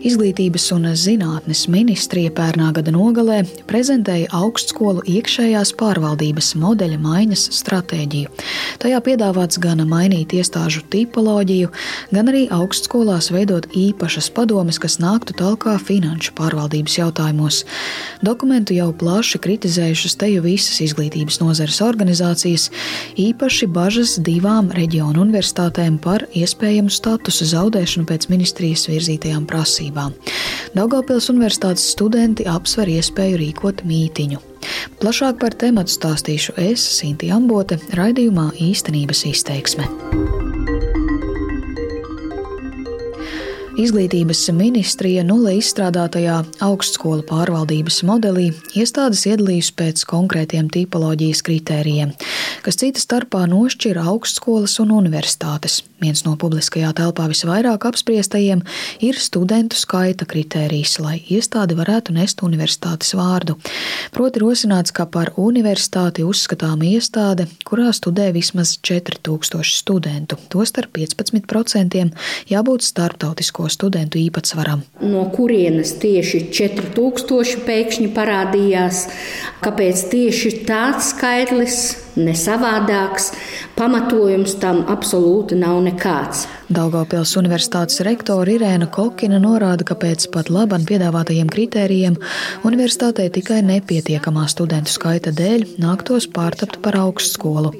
Izglītības un zinātnes ministrija pērnā gada nogalē prezentēja augstskolu iekšējās pārvaldības modeļa maiņas stratēģiju. Tajā piedāvāts gan mainīt iestāžu tipoloģiju, gan arī augstskolās veidot īpašas padomes, kas nāktu talkā finanšu pārvaldības jautājumos. Dokumentu jau plaši kritizējušas te jau visas izglītības nozares organizācijas, īpaši bažas divām reģionu universitātēm par iespējamu statusa zaudēšanu pēc ministrijas virzītajām prasībām prasībām. Daugopils universitātes studenti apsver iespēju rīkot mītiņu. Plašāk par tematu stāstīšu es, Sinti Ambote, raidījumā īstenības izteiksme. Izglītības ministrija nulle izstrādātajā augstskolu pārvaldības modelī iestādes iedalījusi pēc konkrētiem tipoloģijas kritērijiem, kas cita starpā nošķira augstskolas un universitātes. Viens no publiskajā telpā visvairāk apspriestajiem ir studentu skaita kritērijs, lai iestāde varētu nest universitātes vārdu. Proti, rosināts, ka par universitāti uzskatām iestāde, kurā studē vismaz 4000 studentu, tostarp 15% jābūt starptautisko studentu īpatsvaram. No kurienes tieši 4000 pēkšņi parādījās? Kāpēc tieši tāds skaitlis? Ne savādāks. Pamatojums tam absolūti nav nekāds. Daugopils Universitātes rektore Irēna Kokina norāda, ka pēc pat labam piedāvātajiem kritērijiem universitātei tikai nepietiekamā studentu skaita dēļ nāktos pārtapt par augstskolu.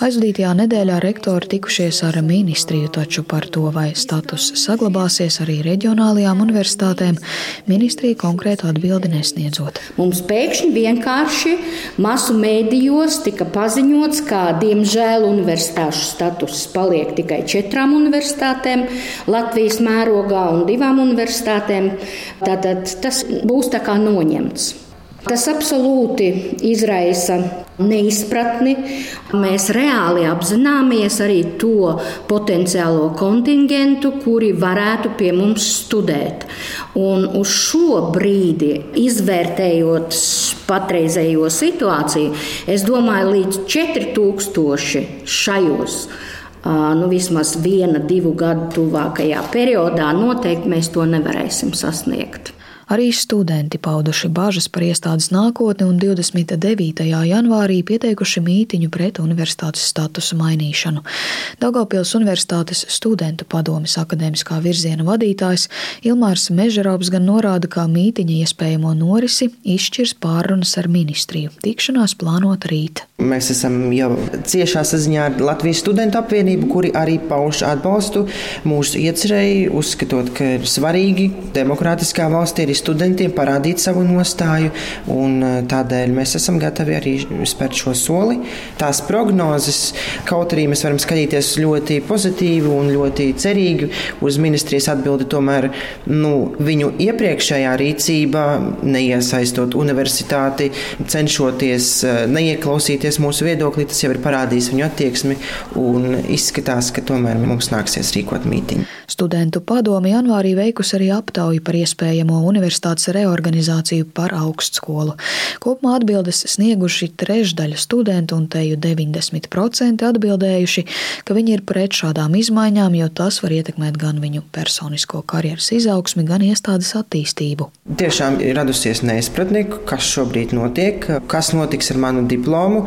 Aizvadītajā nedēļā rektori tikušies ar ministriju, taču par to, vai status saglabāsies arī reģionālajām universitātēm, ministrija konkrētu atbildi nesniedzot. Mums pēkšņi vienkārši masu mēdījos tika paziņots, ka diemžēl universitāšu status paliek tikai četrām universitātēm Latvijas mērogā un divām universitātēm. Tātad tas būs tā kā noņemts. Tas absolūti izraisa neizpratni. Mēs reāli apzināmies arī to potenciālo kontingentu, kuri varētu pie mums studēt. Un uz šo brīdi, izvērtējot patreizējo situāciju, es domāju, līdz 4000 šajos nu, vismaz viena, divu gadu tuvākajā periodā noteikti mēs to nevarēsim sasniegt. Arī studenti pauduši bažas par iestādes nākotni un 29. janvārī pieteikuši mītiņu pret universitātes statusu mainīšanu. Daugopils Universitātes studentu padomis akadēmiskā virziena vadītājs Ilmārs Mežerovs gan norāda, ka mītiņa iespējamo norisi izšķirs pārunas ar ministriju. Tikšanās plānota rīt. Mēs esam jau ciešā saziņā ar Latvijas studentu apvienību, kuri arī pauž atbalstu mūsu iecerēji, uzskatot, ka ir svarīgi demokrātiskā valstī arī studentiem parādīt savu nostāju, eh, tādēļ mēs esam gatavi arī spērt šo soli. Tās prognozes, kaut arī mēs varam skatīties ļoti pozitīvi un ļoti cerīgi uz ministrijas atbildi, tomēr nu, viņu iepriekšējā rīcība, neiesaistot universitāti, cenšoties eh, neieklausīties iesaistīties mūsu viedoklī, tas jau ir parādījis viņu attieksmi un izskatās, ka tomēr mums nāksies rīkot mītīņu. Studentu padome janvārī veikusi arī aptauju par iespējamo universitātes reorganizāciju par augstskolu. Kopumā atbildes snieguši trešdaļa studentu un teju 90% atbildējuši, ka viņi ir pret šādām izmaiņām, jo tas var ietekmēt gan viņu personisko karjeras izaugsmi, gan iestādes attīstību. Tiešām ir radusies neizpratne, kas šobrīd notiek, kas notiks ar manu diplomu,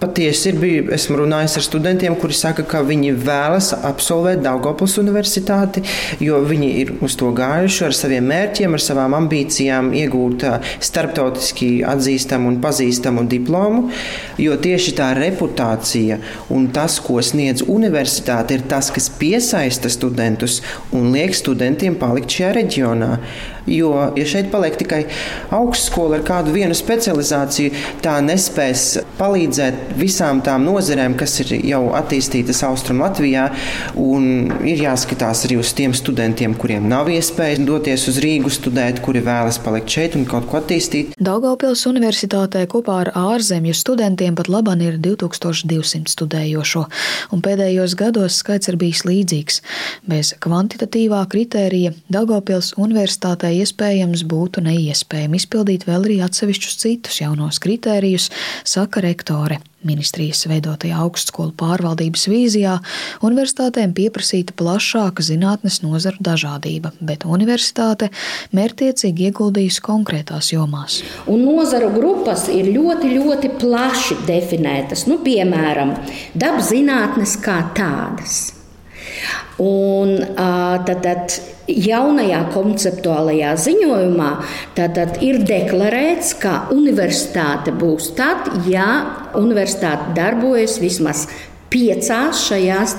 Patiesi ir bijis, esmu runājis ar studentiem, kuri saka, ka viņi vēlas absolvēt Daugopils universitāti, jo viņi ir uz to gājuši ar saviem mērķiem, ar savām ambīcijām iegūt starptautiski atzīstamu un pazīstamu diplomu, jo tieši tā reputācija un tas, ko sniedz universitāte, ir tas, kas piesaista studentus un liek studentiem palikt šajā reģionā. Jo, ja šeit paliek tikai augstskola ar kādu vienu specializāciju, tā nespēs palīdzēt visām tām nozerēm, kas ir jau attīstītas Austrum Latvijā. Ir jāskatās arī uz tiem studentiem, kuriem nav iespējas doties uz Rīgu studēt, kuri vēlas palikt šeit un kaut ko attīstīt. Daugavpils universitātē kopā ar ārzemju studentiem pat labāk ir 2200 studējošo, un pēdējos gados skaits ir bijis līdzīgs. Bez kvantitatīvā kritērija Daugavpils universitātē iespējams būtu neiespējami izpildīt vēl arī atsevišķus citus jaunos kritērijus, saka rektore. Ministrijas veidotajā augstskolu pārvaldības vīzijā universitātēm pieprasīta plašāka zinātnes nozaru dažādība, bet universitāte mērķiecīgi ieguldījusi konkrētās jomās. Un nozaru grupas ir ļoti, ļoti plaši definētas. Nu, piemēram, dabzinātnes kā tādas. Un, tad, tad jaunajā konceptuālajā ziņojumā tad ir deklarēts, ka universitāte būs tad, ja universitāte darbojas vismaz piecās šajās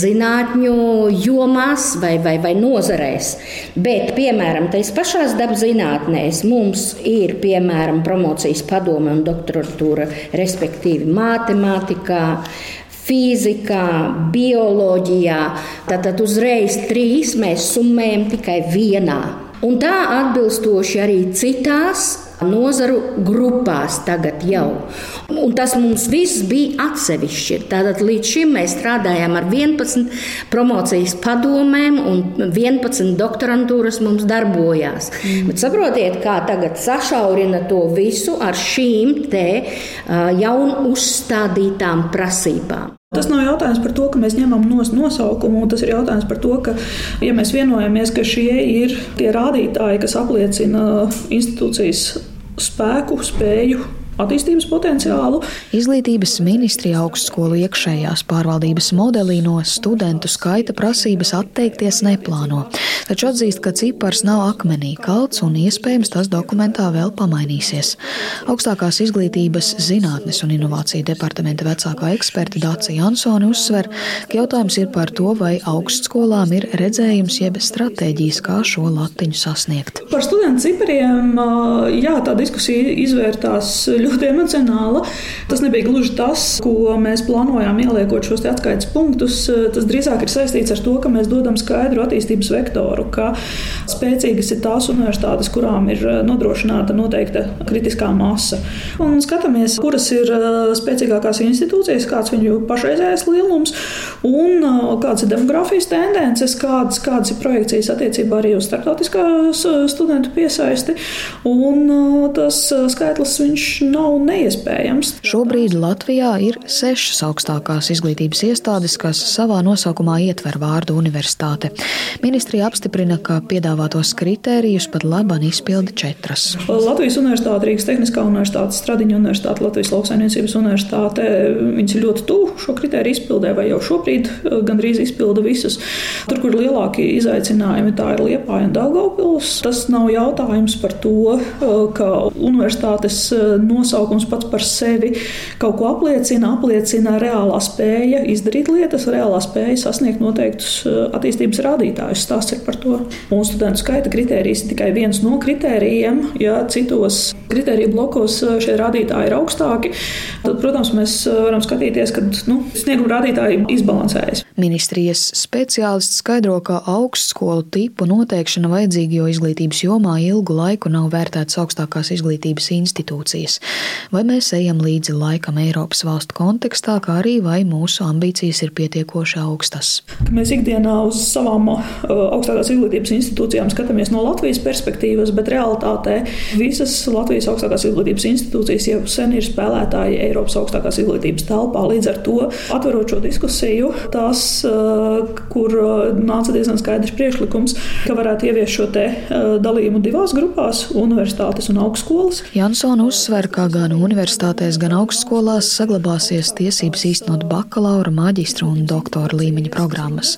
zinātņu jomās vai, vai, vai nozarēs. Bet, piemēram, tajās pašās dabas zinātnēs mums ir piemēram promocijas padome un doktoratūra, respektīvi matemātikā fizikā, bioloģijā. Tātad uzreiz trīs mēs summējam tikai vienā. Un tā atbilstoši arī citās nozaru grupās tagad jau. Un tas mums viss bija atsevišķi. Tātad līdz šim mēs strādājām ar 11 promocijas padomēm, un 11 doktorantūras mums darbojās. Mm. Bet saprotiet, kā tagad sašaurina to visu ar šīm te jaunu uzstādītām prasībām. Tas nav jautājums par to, ka mēs ņemam nos nosaukumu, tas ir jautājums par to, ka, ja mēs vienojamies, ka šie ir tie rādītāji, kas apliecina institūcijas spēku, spēju attīstības potenciālu. Izglītības ministrija augstskolu iekšējās pārvaldības modelī no studentu skaita prasības atteikties neplāno, taču atzīst, ka cipars nav akmenī kalts un iespējams tas dokumentā vēl pamainīsies. Augstākās izglītības zinātnes un inovāciju departamenta vecākā eksperta Dāca Jansone uzsver, ka jautājums ir par to, vai augstskolām ir redzējums jeb stratēģijas, kā šo latiņu sasniegt. Par studentu cipariem, jā, tā diskusija izvērtās ļoti ļoti emocionāla. Tas nebija gluži tas, ko mēs plānojām ieliekot šos atskaites punktus. Tas drīzāk ir saistīts ar to, ka mēs dodam skaidru attīstības vektoru, ka spēcīgas ir tās universitātes, kurām ir eh, nodrošināta noteikta kritiskā masa. Un skatāmies, kuras ir eh, spēcīgākās institūcijas, kāds viņu pašreizējais lielums un eh, kādas ir demografijas tendences, kādas, kādas ir projekcijas attiecībā arī uz starptautiskās studentu piesaisti. Un tas skaitlis viņš nav nav neiespējams. Šobrīd Latvijā ir sešas augstākās izglītības iestādes, kas savā nosaukumā ietver vārdu universitāte. Ministrija apstiprina, ka piedāvātos kritērijus pat labāk izpilda četras. Latvijas Universitāte, Rīgas Tehniskā Universitāte, Stradiņa Universitāte, Latvijas Lauksainiecības Universitāte. Viņas ir ļoti tuvu šo kritēriju izpildē, vai jau šobrīd eh, gandrīz izpilda visus. Tur, kur lielākie izaicinājumi, tā ir Liepāja un Daugavpils. Tas nav jautājums par to, eh, ka universitātes nosaukumā nosaukums pats par sevi kaut ko apliecina, apliecina reālā spēja izdarīt lietas, reālā spēja sasniegt noteiktus uh, attīstības rādītājus. Stāsts ir par to. Mūsu studentu skaita kritērijs ir tikai viens no kritērijiem. Ja citos kritēriju blokos uh, šie rādītāji ir augstāki, tad, protams, mēs uh, varam skatīties, ka nu, snieguma rādītāji izbalansējas. Ministrijas speciālists skaidro, ka augstskolu tipu noteikšana vajadzīga, jo izglītības jomā ilgu laiku nav vērtētas augstākās izglītības institūcijas. Vai mēs ejam līdzi laikam Eiropas valstu kontekstā, kā arī vai mūsu ambīcijas ir pietiekoši augstas? Mēs ikdienā uz savām uh, augstākās izglītības institūcijām skatāmies no Latvijas perspektīvas, bet realitātē visas Latvijas augstākās izglītības institūcijas jau sen ir spēlētāji Eiropas augstākās izglītības telpā. Līdz ar to, atverot šo diskusiju, tās, kur uh, nāca diezgan skaidrs priekšlikums, ka varētu ieviest šo dalījumu divās grupās - universitātes un augstskolas. Jansona uzsver, ka gan universitātēs, gan augstskolās saglabāsies tiesības īstenot bakalaura, maģistra un doktora līmeņa programmas.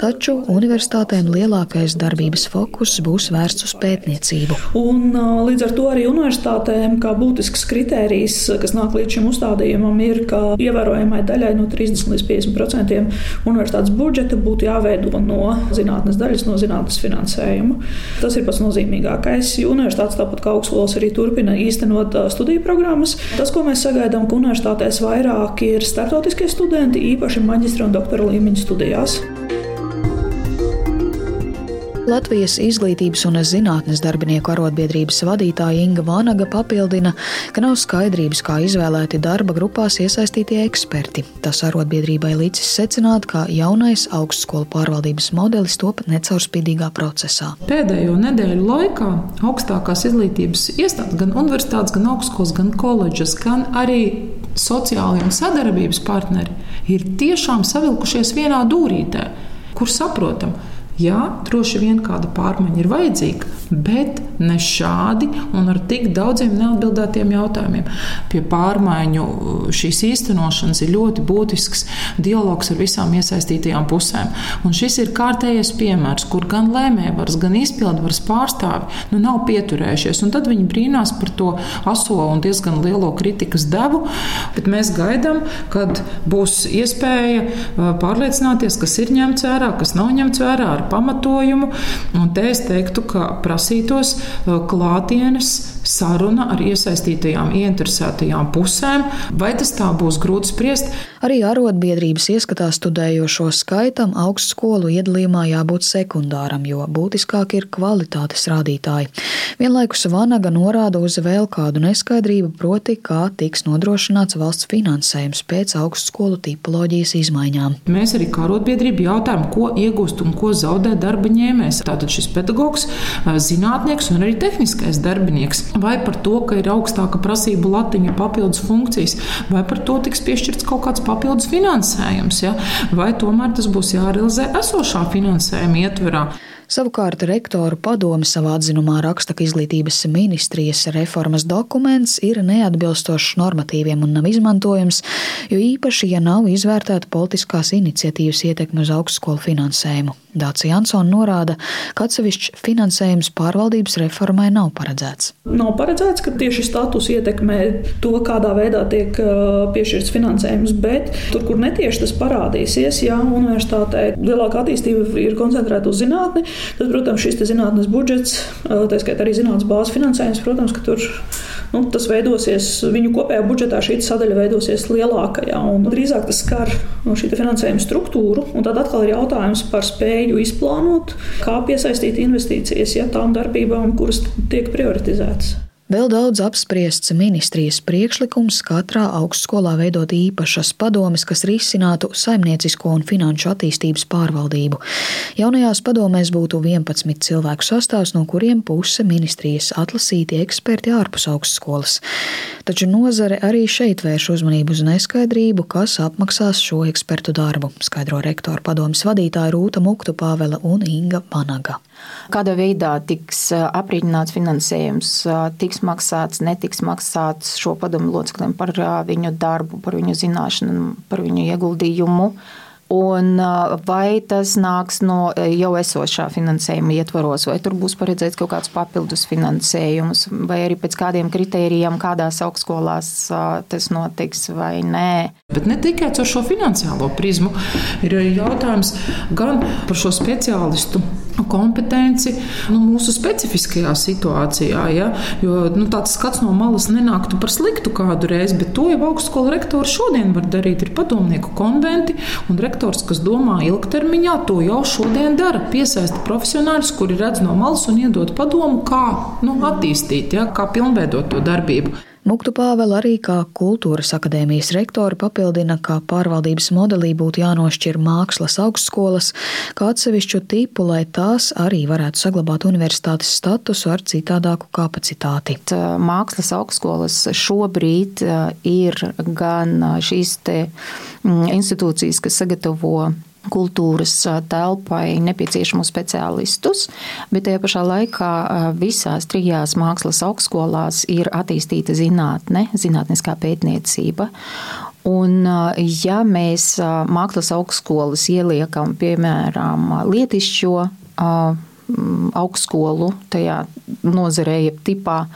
Taču universitātēm lielākais darbības fokus būs vērsts uz pētniecību. Un, līdz ar to arī universitātēm kā būtisks kritērijs, kas nāk līdz šim uzstādījumam, ir, ka ievērojamai daļai no 30 līdz 50% universitātes budžeta būtu jāveido no zinātnes daļas, no zinātnes finansējuma. Tas ir pats nozīmīgākais. Universitātes tāpat kā augstskolas arī turpina īstenot studiju programmas. Tas, ko mēs sagaidām, ka universitātēs vairāk ir starptautiskie studenti, īpaši maģistra un doktora līmeņa studijās. Latvijas izglītības un zinātnes darbinieku arotbiedrības vadītāja Inga Vānaga papildina, ka nav skaidrības, kā izvēlēti darba grupās iesaistītie eksperti. Tas arotbiedrībai līdzis secināt, ka jaunais augstskolu pārvaldības modelis top necaurspīdīgā procesā. Pēdējo nedēļu laikā augstākās izglītības iestādes, gan universitātes, gan augstskolas, gan koledžas, gan arī sociālie un sadarbības partneri ir tiešām savilkušies vienā dūrītē, kur saprotam, Jā, droši vien kāda pārmaiņa ir vajadzīga, bet ne šādi un ar tik daudziem neatbildētiem jautājumiem. Pie pārmaiņu uh, šīs īstenošanas ir ļoti būtisks dialogs ar visām iesaistītajām pusēm. Un šis ir kārtējais piemērs, kur gan lēmējvaras, gan izpildvaras pārstāvi nu, nav pieturējušies. Tad viņi brīnās par to aso un diezgan lielo kritikas devu, bet mēs gaidām, kad būs iespēja uh, pārliecināties, kas ir ņemts vērā, kas nav ņemts vērā ar pamatojumu. Un te es teiktu, ka prasītos uh, klātienes saruna ar iesaistītajām, ieinteresētajām pusēm. Vai tas tā būs grūti spriest? Arī arotbiedrības ieskatā studējošo skaitam augstskolu iedalījumā jābūt sekundāram, jo būtiskāk ir kvalitātes rādītāji. Vienlaikus Vanaga norāda uz vēl kādu neskaidrību, proti, kā tiks nodrošināts valsts finansējums pēc augstskolu tipoloģijas izmaiņām. Mēs arī kā arotbiedrība jautājam, ko iegūst un ko zaudē zaudē darba ņēmējs. Tātad šis pedagogs, zinātnieks un arī tehniskais darbinieks. Vai par to, ka ir augstāka prasība latiņa papildus funkcijas, vai par to tiks piešķirts kaut kāds papildus finansējums, ja? vai tomēr tas būs jārealizē esošā finansējuma ietverā. Savukārt rektoru padome savā atzinumā raksta, ka izglītības ministrijas reformas dokuments ir neatbilstošs normatīviem un nav izmantojams, jo īpaši, ja nav izvērtēta politiskās iniciatīvas ietekme uz augstskolu finansējumu. Dācis Jansons norāda, ka atsevišķs finansējums pārvaldības reformai nav paredzēts. Nav paredzēts, ka tieši status ietekmē to, kādā veidā tiek piešķirts finansējums, bet tur, kur netieši tas parādīsies, ja universitātē lielāka attīstība ir koncentrēta uz zinātni, tad, protams, šis zinātnes budžets, tā skaitā arī zinātnes bāzes finansējums, protams, ka tur nu, tas veidosies viņu kopējā budžetā, šī sadaļa veidosies lielākajā. Drīzāk tas skar no šī finansējuma struktūru, un tad atkal ir jautājums par spēju izplānot, kā piesaistīt investīcijas ja, tām darbībām, kuras tiek prioritizētas. Vēl daudz apspriests ministrijas priekšlikums katrā augstskolā veidot īpašas padomes, kas risinātu saimniecisko un finanšu attīstības pārvaldību. Jaunajās padomēs būtu 11 cilvēku sastāvs, no kuriem puse ministrijas atlasīti eksperti ārpus augstskolas. Taču nozare arī šeit vērš uzmanību uz neskaidrību, kas apmaksās šo ekspertu darbu, skaidro rektoru padomas vadītāja Rūta Muktu Pāvela un Inga Panaga. Kādā veidā tiks aprīķināts finansējums, tiks maksāts, netiks maksāts šo padomu locekļiem par viņu darbu, par viņu zināšanu, par viņu ieguldījumu. Un vai tas nāks no jau esošā finansējuma ietvaros, vai tur būs paredzēts kaut kāds papildus finansējums, vai arī pēc kādiem kritērijiem, kādās augstskolās tas notiks vai nē. Bet ne tikai ar šo finansiālo prizmu, ir jautājums gan par šo speciālistu kompetenci nu, mūsu specifiskajā situācijā. Ja? Jo nu, tāds skats no malas nenāktu par sliktu kādu reizi, bet to jau augstskola rektori šodien var darīt. Ir padomnieku konventi, un rektors, kas domā ilgtermiņā, to jau šodien dara. Piesaista profesionāļus, kuri redz no malas un iedod padomu, kā nu, attīstīt, ja? kā pilnveidot to darbību. Muktu Pāvela arī kā kultūras akadēmijas rektori papildina, ka pārvaldības modelī būtu jānošķir mākslas augstskolas kā atsevišķu tipu, lai tās arī varētu saglabāt universitātes statusu ar citādāku kapacitāti. Mākslas augstskolas šobrīd ir gan šīs mm, institūcijas, kas sagatavo kultūras telpai nepieciešamos speciālistus, bet tajā pašā laikā visās trijās mākslas augstskolās ir attīstīta zinātne, zinātniskā pētniecība. Un, ja mēs mākslas augstskolas ieliekam, piemēram, lietišķo augstskolu tajā nozarē, tipā,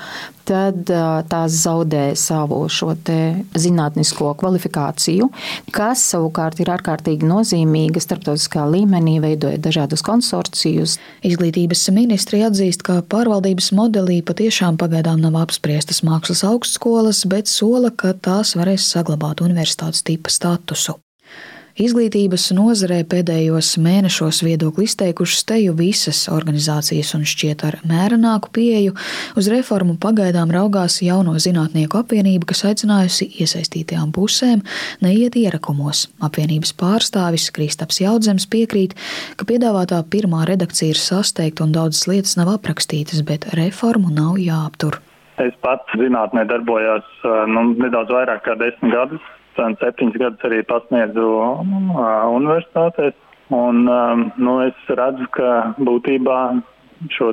tad tās zaudē savu šo zinātnisko kvalifikāciju, kas savukārt ir ārkārtīgi nozīmīga starptautiskā līmenī, veidojot dažādus konsorcijus. Izglītības ministrija atzīst, ka pārvaldības modelī patiešām pagaidām nav apspriestas mākslas augstskolas, bet sola, ka tās varēs saglabāt universitātes tipa statusu. Izglītības nozarē pēdējos mēnešos viedokli izteikušas teju visas organizācijas un šķiet ar mērenāku pieeju uz reformu pagaidām raugās jauno zinātnieku apvienība, kas aicinājusi iesaistītajām pusēm neiet ierakumos. Apvienības pārstāvis Kristaps Jaudzems piekrīt, ka piedāvātā pirmā redakcija ir sasteigta un daudzas lietas nav aprakstītas, bet reformu nav jāaptur. Es pats zinātnē darbojos nu, nedaudz vairāk kā desmit gadus. Septiņus gadus arī pasniedzu universitātēs. Un, nu, es redzu, ka būtībā šo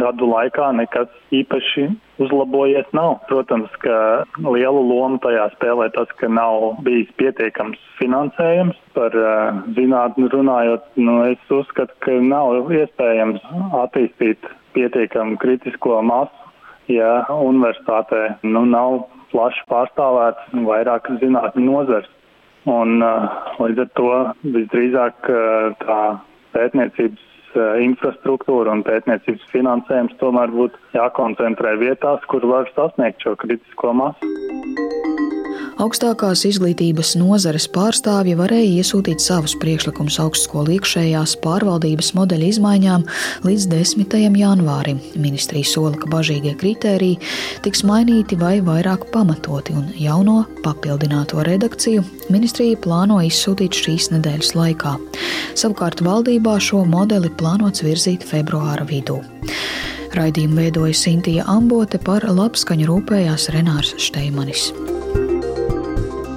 gadu laikā nekas īpaši uzlabojies nav. Protams, ka lielu lomu tajā spēlē tas, ka nav bijis pietiekams finansējums. Par uh, zinātni runājot, nu, es uzskatu, ka nav iespējams attīstīt pietiekamu kritisko masu, ja universitātē nu, nav plaši pārstāvēts vairākas zinātņu nozars. Un, uh, līdz ar to visdrīzāk uh, tā pētniecības Eh, infrastruktūra un pētniecības finansējums tomēr būtu jākoncentrē vietās, kur var sasniegt šo kritisko masu. Augstākās izglītības nozares pārstāvji varēja iesūtīt savus priekšlikumus augstskolu iekšējās pārvaldības modeļa izmaiņām līdz 10. janvārim. Ministrija sola, ka bažīgie kritēriji tiks mainīti vai vairāk pamatoti, un jauno papildināto redakciju ministrija plāno izsūtīt šīs nedēļas laikā. Savukārt valdībā šo modeli plānots virzīt februāra vidū. Raidījumu veidoja Sintīja Ambote, par labskaņu rūpējās Renārs Šteimanis.